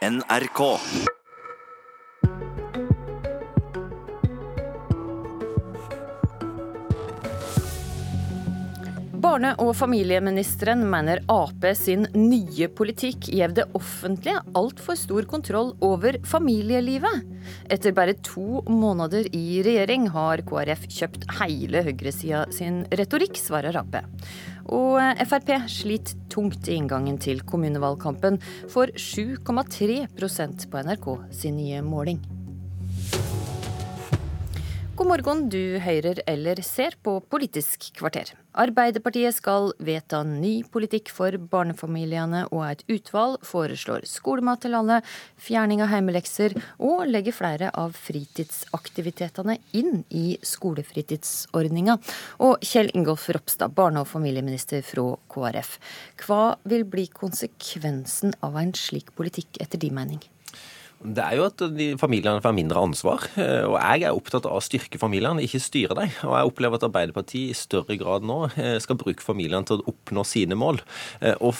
NRK. Barne- og familieministeren mener Ap sin nye politikk gjev det offentlige altfor stor kontroll over familielivet. Etter bare to måneder i regjering har KrF kjøpt hele høyresida sin retorikk, svarer Ap. Og Frp sliter tungt i inngangen til kommunevalgkampen, får 7,3% på NRK sin nye måling. God morgen, du hører eller ser på Politisk kvarter. Arbeiderpartiet skal vedta ny politikk for barnefamiliene, og et utvalg foreslår skolemat til alle, fjerning av heimelekser og legger flere av fritidsaktivitetene inn i skolefritidsordninga. Og Kjell Ingolf Ropstad, barne- og familieminister fra KrF. Hva vil bli konsekvensen av en slik politikk, etter din mening? Det er jo at familiene får mindre ansvar. Eh, og Jeg er opptatt av å styrke familiene, ikke styre dem. Og jeg opplever at Arbeiderpartiet i større grad nå eh, skal bruke familiene til å oppnå sine mål. Eh, og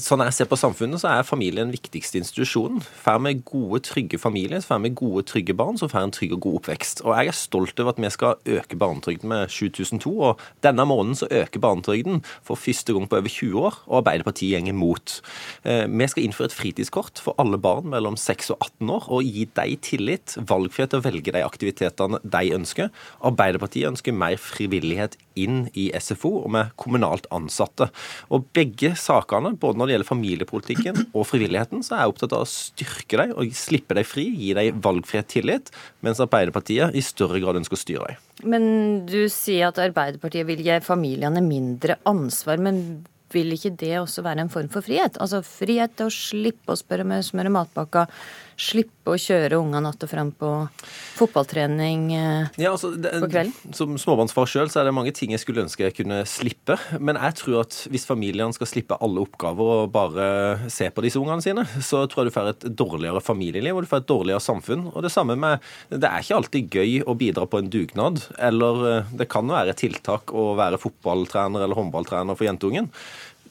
Sånn jeg ser på samfunnet, så er familien den viktigste institusjonen. Får vi gode, trygge familier, så får vi gode, trygge barn, så får vi en trygg og god oppvekst. Og Jeg er stolt over at vi skal øke barnetrygden med 7002. Og denne måneden så øker barnetrygden for første gang på over 20 år, og Arbeiderpartiet går imot. Vi skal innføre et fritidskort for alle barn mellom 6 og 18 18 år og gi dem tillit, valgfrihet til å velge de aktivitetene de ønsker. Arbeiderpartiet ønsker mer frivillighet inn i SFO og med kommunalt ansatte. Og Begge sakene, både når det gjelder familiepolitikken og frivilligheten, så er jeg opptatt av å styrke dem og slippe dem fri, gi dem valgfrihet tillit, mens Arbeiderpartiet i større grad ønsker å styre dem. Men du sier at Arbeiderpartiet vil gi familiene mindre ansvar. men vil ikke det også være en form for frihet? Altså frihet til å slippe å spørre med smøre matpakka, slippe å kjøre ungene att og fram på fotballtrening eh, ja, altså, det, på kvelden? Som småbarnsfar sjøl er det mange ting jeg skulle ønske jeg kunne slippe. Men jeg tror at hvis familiene skal slippe alle oppgaver og bare se på disse ungene sine, så tror jeg du får et dårligere familieliv og du får et dårligere samfunn. Og det samme med Det er ikke alltid gøy å bidra på en dugnad, eller eh, det kan være et tiltak å være fotballtrener eller håndballtrener for jentungen.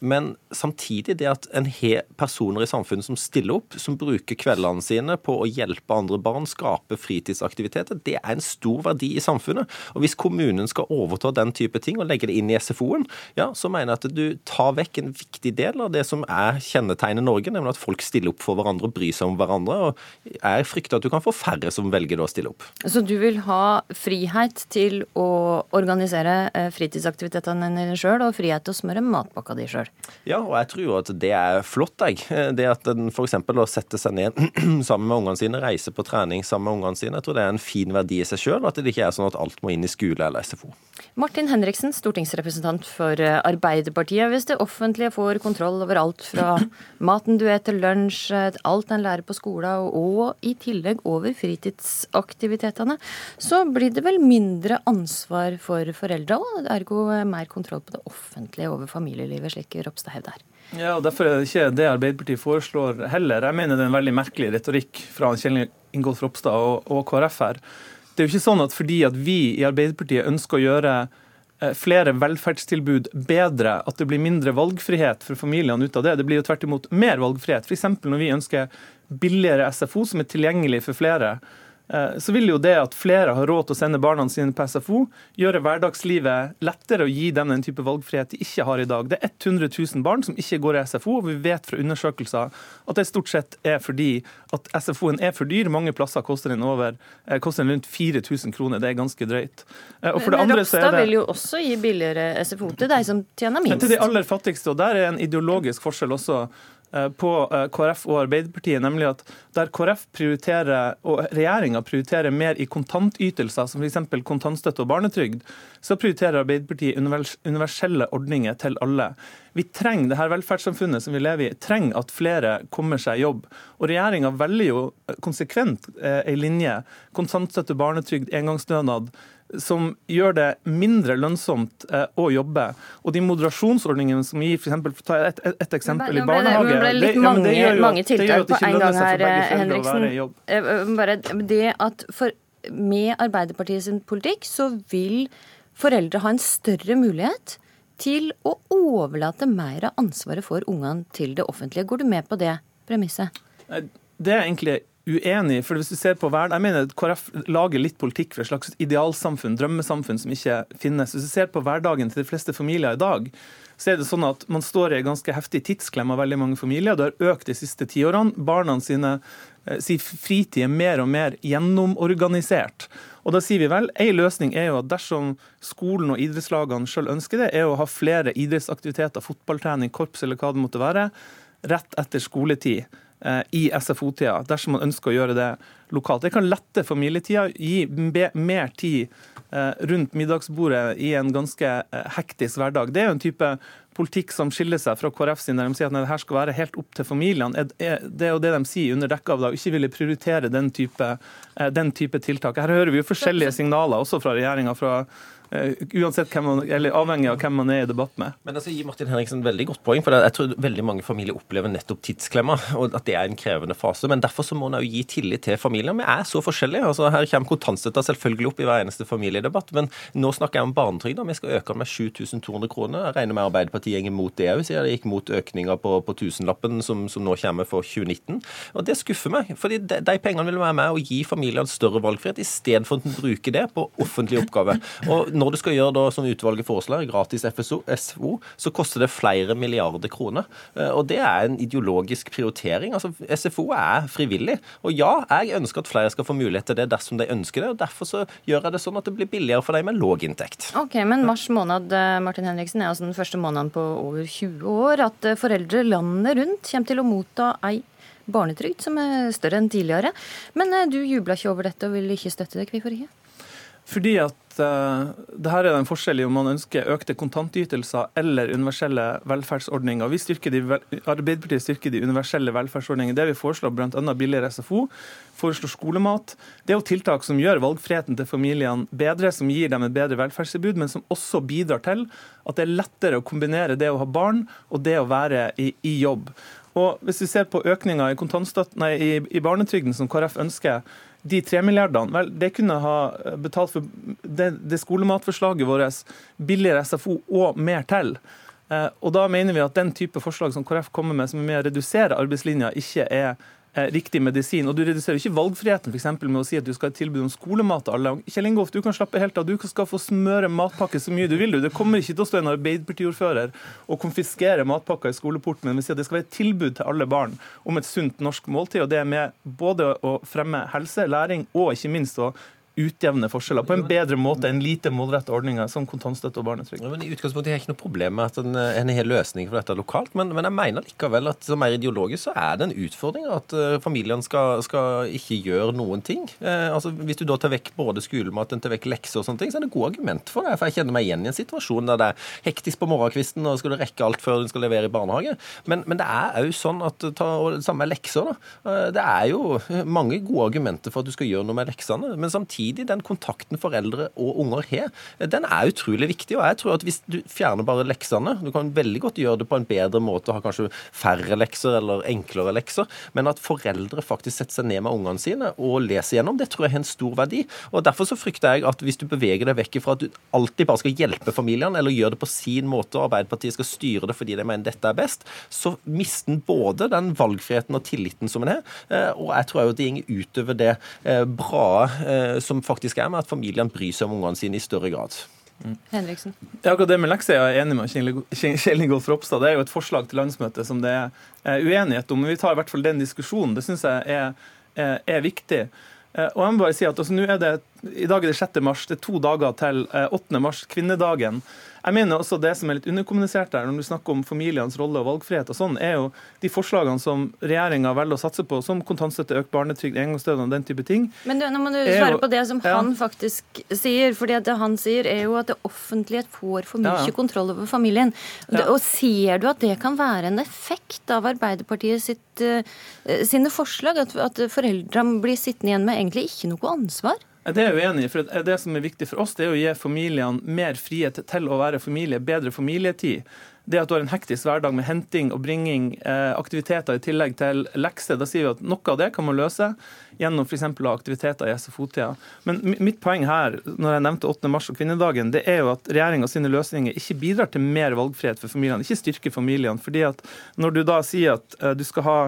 Men samtidig det at en har personer i samfunnet som stiller opp, som bruker kveldene sine på å hjelpe andre barn, skape fritidsaktiviteter, det er en stor verdi i samfunnet. Og hvis kommunen skal overta den type ting og legge det inn i SFO-en, ja, så mener jeg at du tar vekk en viktig del av det som er kjennetegnet Norge, nemlig at folk stiller opp for hverandre og bryr seg om hverandre. Og jeg frykter at du kan få færre som velger å stille opp. Så du vil ha frihet til å organisere eh, fritidsaktivitetene dine sjøl, og frihet til å smøre matpakka di sjøl? Ja, og jeg tror jo at det er flott, jeg. Det at en f.eks. å sette seg ned sammen med ungene sine, reise på trening sammen med ungene sine, jeg tror det er en fin verdi i seg sjøl, at det ikke er sånn at alt må inn i skole eller SFO. Martin Henriksen, stortingsrepresentant for eh, Arbeiderpartiet. Hvis det offentlige får kontroll over alt fra maten du til lunsj, alt en lærer på skolen, og i tillegg over fritidsaktivitetene, så blir det vel mindre ansvar for foreldra, og ergo mer kontroll på det offentlige over familielivet, slik Ropstad hevder. Ja, og Derfor er det ikke det Arbeiderpartiet foreslår heller. Jeg mener det er en veldig merkelig retorikk fra Kjell Ingolf Ropstad og, og KrF her. Det er jo ikke sånn at fordi at vi i Arbeiderpartiet ønsker å gjøre eh, flere velferdstilbud bedre, at det blir mindre valgfrihet for familiene ut av det. Det blir jo tvert imot mer valgfrihet. F.eks. når vi ønsker billigere SFO, som er tilgjengelig for flere. Eh, så vil jo det at flere har råd til å sende barna sine på SFO, gjøre hverdagslivet lettere og gi dem den type valgfrihet de ikke har i dag. Det er 100 000 barn som ikke går i SFO, og vi vet fra undersøkelser at det stort sett er fordi at SFO-en er for dyr. Mange plasser koster den, over, eh, koster den rundt 4000 kroner. Det er ganske drøyt. Eh, og for det andre så er det... vil jo også gi billigere SFO til deg som tjener minst. Til de aller fattigste, og der er en ideologisk forskjell også på eh, KrF og Arbeiderpartiet, nemlig at der KrF prioriterer, og regjeringa prioriterer mer i kontantytelser, som f.eks. kontantstøtte og barnetrygd, så prioriterer Arbeiderpartiet universelle ordninger til alle. Vi trenger det her velferdssamfunnet som vi lever i, trenger at flere kommer seg i jobb. Og regjeringa velger jo konsekvent eh, ei linje. Kontantstøtte, barnetrygd, engangsstønad som gjør det mindre lønnsomt eh, å jobbe. Og de moderasjonsordningene som gir f.eks. ta et, et, eksempel i barnehage Det ble litt mange, det, ja, mange tiltak på en gang her, Henriksen. Eh, bare det at for, med Arbeiderpartiets politikk så vil foreldre ha en større mulighet til å overlate mer av ansvaret for ungene til det offentlige. Går du med på det premisset? det er egentlig uenig. for hvis du ser på verden, Jeg mener at KrF lager litt politikk for et slags idealsamfunn, drømmesamfunn som ikke finnes. Hvis du ser på hverdagen til de fleste familier i dag, så er det sånn at man står i en ganske heftig tidsklem av veldig mange familier. Det har økt de siste tiårene. Barna sine eh, si fritid er mer og mer gjennomorganisert. Og da sier vi vel, En løsning er jo at dersom skolen og idrettslagene selv ønsker det, er å ha flere idrettsaktiviteter, fotballtrening, korps eller hva det måtte være, rett etter skoletid i SFO-tida, dersom man ønsker å gjøre det lokalt. Det kan lette familietida, gi mer tid Eh, rundt middagsbordet i en ganske eh, hektisk hverdag. Det er jo en type politikk som skiller seg fra KrF sin, der de sier at det her skal være helt opp til familiene. Det er jo det de sier under dekke av å ikke ville prioritere den type, eh, den type tiltak. Her hører vi jo forskjellige signaler, også fra regjeringa, fra Eh, uansett hvem man, eller avhengig av hvem man er i debatt med. Men altså, gir Martin Henriksen veldig godt poeng, for jeg tror veldig mange familier opplever nettopp tidsklemma, og at det er en krevende fase. Men derfor så må man jo gi tillit til familier. Vi er så forskjellige. altså Her kommer kontantstøtta selvfølgelig opp i hver eneste familiedebatt, men nå snakker jeg om barnetrygda. Vi skal øke den med 7200 kroner. Jeg regner med Arbeiderpartiet går mot det òg, siden det gikk mot økninga på, på tusenlappen som, som, nå kommer for 2019. Og det skuffer meg, fordi de, de pengene vil være med å gi familiene større valgfrihet, istedenfor at en det på offentlige oppgaver. Og når du skal gjøre da, som utvalget foreslår, gratis FSO, SO, så koster det flere milliarder kroner. Eh, og det er en ideologisk prioritering. Altså, SFO er frivillig. Og ja, jeg ønsker at flere skal få mulighet til det dersom de ønsker det. og Derfor så gjør jeg det sånn at det blir billigere for dem med låg inntekt. Ok, Men mars måned eh, Martin Henriksen, er altså den første måneden på over 20 år at eh, foreldre landet rundt kommer til å motta ei barnetrygd som er større enn tidligere. Men du jubla ikke over dette og vil ikke støtte det. Hvorfor ikke? Fordi at uh, det her er en forskjell i om man ønsker økte kontantytelser eller universelle velferdsordninger. Vi styrker de, Arbeiderpartiet styrker de universelle velferdsordningene. Det vi foreslår, bl.a. billigere SFO, foreslår skolemat. Det er jo tiltak som gjør valgfriheten til familiene bedre, som gir dem et bedre velferdstilbud, men som også bidrar til at det er lettere å kombinere det å ha barn og det å være i, i jobb. Og Hvis vi ser på økninga i, i, i barnetrygden som KrF ønsker, de tre milliardene, vel, det kunne ha betalt for det, det skolematforslaget vårt, billigere SFO og mer til. Eh, og da mener vi at den type forslag som KrF kommer med, som er med å redusere arbeidslinja, ikke er Eh, riktig medisin. Og Du reduserer ikke valgfriheten for med å si at du skal ha et tilbud om skolemat til alle. Kjell Ingolf, du kan slappe helt av. Du skal få smøre matpakke så mye du vil. Det kommer ikke til å stå en Arbeiderpartiordfører og konfiskere matpakker i skoleporten, men vi sier at det skal være et tilbud til alle barn om et sunt norsk måltid. og Det er med både å fremme helse, læring og ikke minst å utjevne forskjeller på en bedre måte enn lite målrettede ordninger som kontantstøtte og barnetrygd. Ja, I utgangspunktet har jeg ikke noe problem med at en, en har løsning for dette lokalt, men, men, jeg mener likevel at som mer ideologisk så er det en utfordring at uh, familiene skal, skal, ikke gjøre noen ting. Uh, altså Hvis du da tar vekk både skolemat tar vekk lekser og sånne ting, så er det gode argument for det. For jeg kjenner meg igjen i en situasjon der det er hektisk på morgenkvisten og skal du rekke alt før du skal levere i barnehage. Men, men det er òg sånn at ta, og det samme med lekser. da, uh, Det er jo mange gode argumenter for at du skal gjøre noe med leksene. men samtidig samtidig, den kontakten foreldre og unger har, den er utrolig viktig. Og jeg tror at hvis du fjerner bare leksene Du kan veldig godt gjøre det på en bedre måte, ha kanskje færre lekser eller enklere lekser, men at foreldre faktisk setter seg ned med ungene sine og leser gjennom, det tror jeg har en stor verdi. Og Derfor så frykter jeg at hvis du beveger deg vekk fra at du alltid bare skal hjelpe familiene, eller gjøre det på sin måte, og Arbeiderpartiet skal styre det fordi de mener dette er best, så mister en både den valgfriheten og tilliten som en har, eh, og jeg tror at det går utover det eh, bra eh, som som faktisk er med at familiene bryr seg om ungene sine i større grad. Mm. Henriksen? Ja, akkurat det med lekser er enig med Kjell Ingolf Ropstad. Det er jo et forslag til landsmøtet som det er uenighet om. Men vi tar i hvert fall den diskusjonen. Det syns jeg er, er, er, viktig. Eh, og jeg må bare si at altså, er det, I dag er det 6. mars. Det er to dager til 8. Eh, mars, kvinnedagen. Jeg mener også Det som er litt underkommunisert der, når du snakker om familienes rolle og valgfrihet, og sånn, er jo de forslagene som regjeringa velger å satse på, som kontantstøtte, økt barnetrygd, engangsstønad og den type ting. Men du, nå må du svare jo, på det som ja. han faktisk sier. fordi det han sier, er jo at det offentlige får for mye ja, ja. kontroll over familien. Og Ser du at det kan være en effekt av Arbeiderpartiet sitt, uh, sine forslag? At, at foreldrene blir sittende igjen med egentlig ikke noe ansvar? Det er jeg uenig i. for Det som er viktig for oss, det er å gi familiene mer frihet til å være familie, bedre familietid. Det at du har en hektisk hverdag med henting og bringing eh, aktiviteter i tillegg til lekser, da sier vi at noe av det kan man løse gjennom f.eks. aktiviteter i SFO-tida. Men mitt poeng her, når jeg nevnte 8. mars og kvinnedagen, det er jo at regjeringa sine løsninger ikke bidrar til mer valgfrihet for familiene, ikke styrker familiene. fordi at når du da sier at eh, du skal ha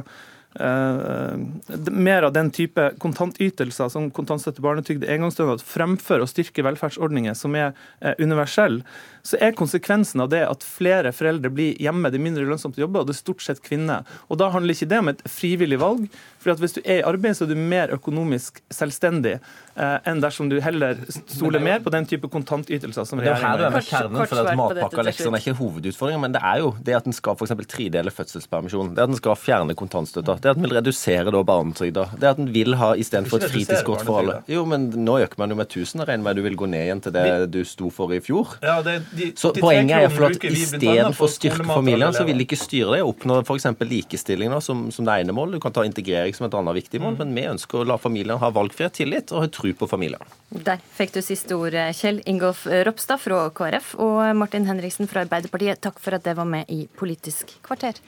mer av den type kontantytelser som kontantstøtte, barnetrygd, engangsstønad fremfor å styrke velferdsordninger som er uh, universelle, så er konsekvensen av det at flere foreldre blir hjemme. Det er mindre lønnsomt å jobbe, og det er stort sett kvinner. Og Da handler ikke det om et frivillig valg. For at Hvis du er i arbeid, så er du mer økonomisk selvstendig eh, enn dersom du heller stoler mer på den type kontantytelser som regjeringen gjør. Kjernen for at Matpakkeleksene er ikke hovedutfordringen, men det er jo det at en skal f.eks. tredele fødselspermisjon, det at en skal fjerne kontantstøtta, det at en vil redusere da barnetrygda, det at en vil ha istedenfor et fritidskort for alle. Jo, men nå øker man jo med 1000, regner med du vil gå ned igjen til det du sto for i fjor. Ja, det, de, så de Poenget er for at istedenfor å styrke familiene, så vil de ikke styre det. Oppnå f.eks. likestilling da, som, som, det ene målet. Du kan ta integrering som et annet viktig mål. Mm. Men vi ønsker å la familiene ha valgfrihet, tillit og ha tro på familiene. Der fikk du siste ord, Kjell Ingolf Ropstad fra KrF og Martin Henriksen fra Arbeiderpartiet. Takk for at det var med i Politisk kvarter.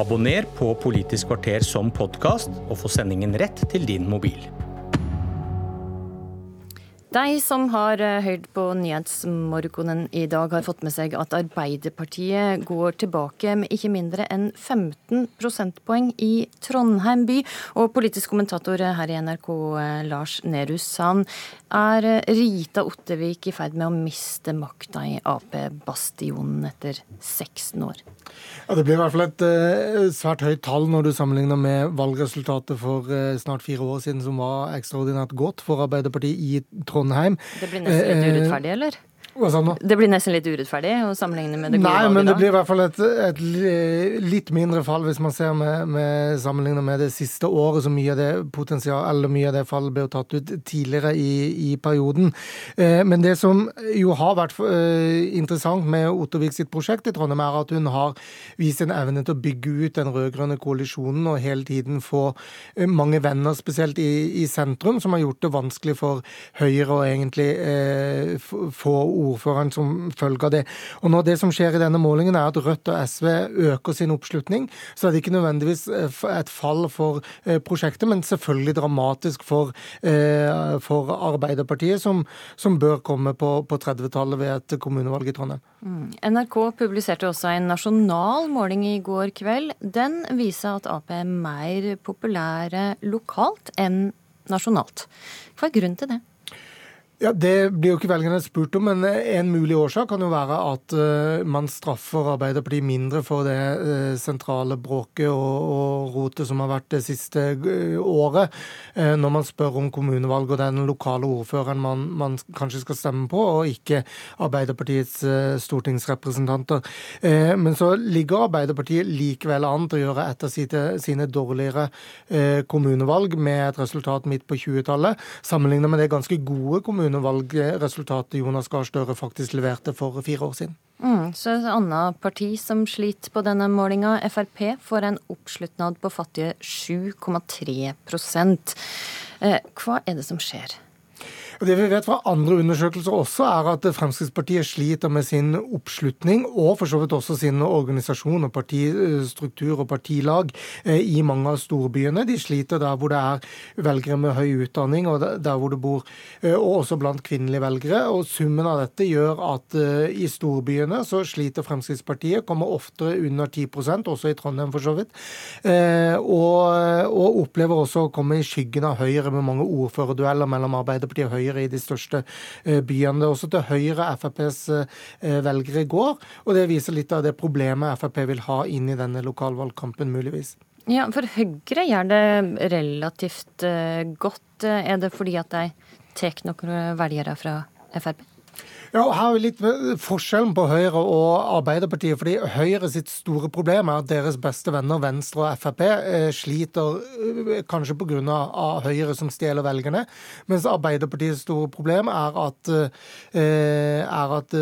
Abonner på Politisk kvarter som podkast, og få sendingen rett til din mobil. De som har eh, hørt på Nyhetsmorgonen i dag, har fått med seg at Arbeiderpartiet går tilbake med ikke mindre enn 15 prosentpoeng i Trondheim by. Og politisk kommentator her i NRK, eh, Lars Nehru Sand, er eh, Rita Ottevik i ferd med å miste makta i Ap-bastionen etter 16 år? Ja, Det blir i hvert fall et svært høyt tall når du sammenligner med valgresultatet for snart fire år siden, som var ekstraordinært godt for Arbeiderpartiet i Trondheim. Det blir nesten litt urettferdig, eller? Det blir nesten litt urettferdig å sammenligne med det gode Nei, men det blir i hvert fall et, et, litt mindre fall hvis man ser med, med sammenlignet med det siste året, så mye av det potensial, eller mye av det fallet ble tatt ut tidligere i, i perioden. Eh, men det som jo har vært eh, interessant med Ottervik sitt prosjekt i Trondheim, er at hun har vist en evne til å bygge ut den rød-grønne koalisjonen og hele tiden få eh, mange venner, spesielt i, i, sentrum, som har gjort det vanskelig for Høyre å egentlig eh, få ordføreren som følge av det. Og når det som skjer i denne målingen er at Rødt og SV øker sin oppslutning, så er det ikke nødvendigvis eh, et fall for eh, prosjektet, men selvfølgelig dramatisk for, eh, for Arbeiderpartiet, som, som, bør komme på, på 30-tallet ved et kommunevalg i Trondheim. Mm. NRK publiserte også en nasjonal måling i går kveld. Den viser at Ap er mer populære lokalt enn nasjonalt. Hva er grunnen til det? Ja, Det blir jo ikke velgerne spurt om, men en mulig årsak kan jo være at uh, man straffer Arbeiderpartiet mindre for det uh, sentrale bråket og, og, rotet som har vært det siste året. når man spør om kommunevalg, og den lokale ordføreren man, man kanskje skal stemme på, og ikke Arbeiderpartiets stortingsrepresentanter. men så ligger Arbeiderpartiet likevel an til å gjøre et sine, sine dårligere kommunevalg med et resultat midt på 20-tallet, sammenlignet med det ganske gode kommunevalget kommunevalgresultatet Jonas Gahr Støre faktisk leverte for fire år siden. Mm, så et annet parti som sliter på denne målinga, Frp, får en oppslutnad på fattige 7,3 eh, Hva er det som skjer? Det vi vet fra andre undersøkelser også, er at Fremskrittspartiet sliter med sin oppslutning, og for så vidt også sin organisasjon og partistruktur og partilag eh, i mange av storbyene. De sliter der hvor det er velgere med høy utdanning, og der hvor det bor, eh, og også blant kvinnelige velgere. Og Summen av dette gjør at eh, i storbyene så sliter Fremskrittspartiet, kommer oftere under 10% også i Trondheim for så vidt, og, og opplever også å komme i skyggen av Høyre med mange ordførerdueller mellom Arbeiderpartiet og Høyre Høyre i de største byene. Det er Også til Høyre FrPs eh, velgere går, og det viser litt av det problemet Frp vil ha inn i denne lokalvalgkampen, muligvis. Ja, For Høyre gjør det relativt eh, godt. Er det fordi at de tar noen velgere fra Frp? Ja, og Her er litt forskjellen på Høyre og Arbeiderpartiet. fordi Høyre sitt store problem er at deres beste venner Venstre og Frp eh, sliter eh, kanskje pga. Høyre som stjeler velgerne. Mens Arbeiderpartiets store problem er at, eh, er at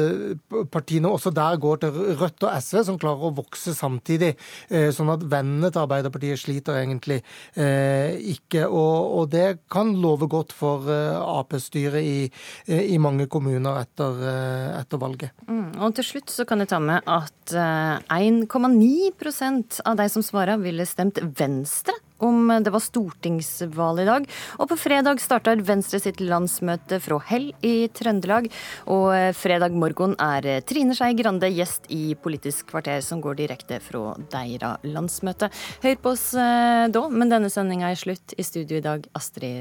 partiene også der går til Rødt og SV, som klarer å vokse samtidig. Sånn at vennene til Arbeiderpartiet sliter egentlig ikke. Og, og det kan love godt for Ap-styret i, i mange kommuner etter Eh, etter valget. Mm, og til slutt så kan jeg ta med at 1,9 eh, av de som svarer, ville stemt Venstre om det var stortingsvalg i dag. Og på fredag starter Venstre sitt landsmøte fra Hell i Trøndelag. Og fredag morgen er Trine Skei Grande gjest i Politisk kvarter, som går direkte fra Deira landsmøte. Hør på oss da, men denne sendinga er slutt. I studio i dag, Astrid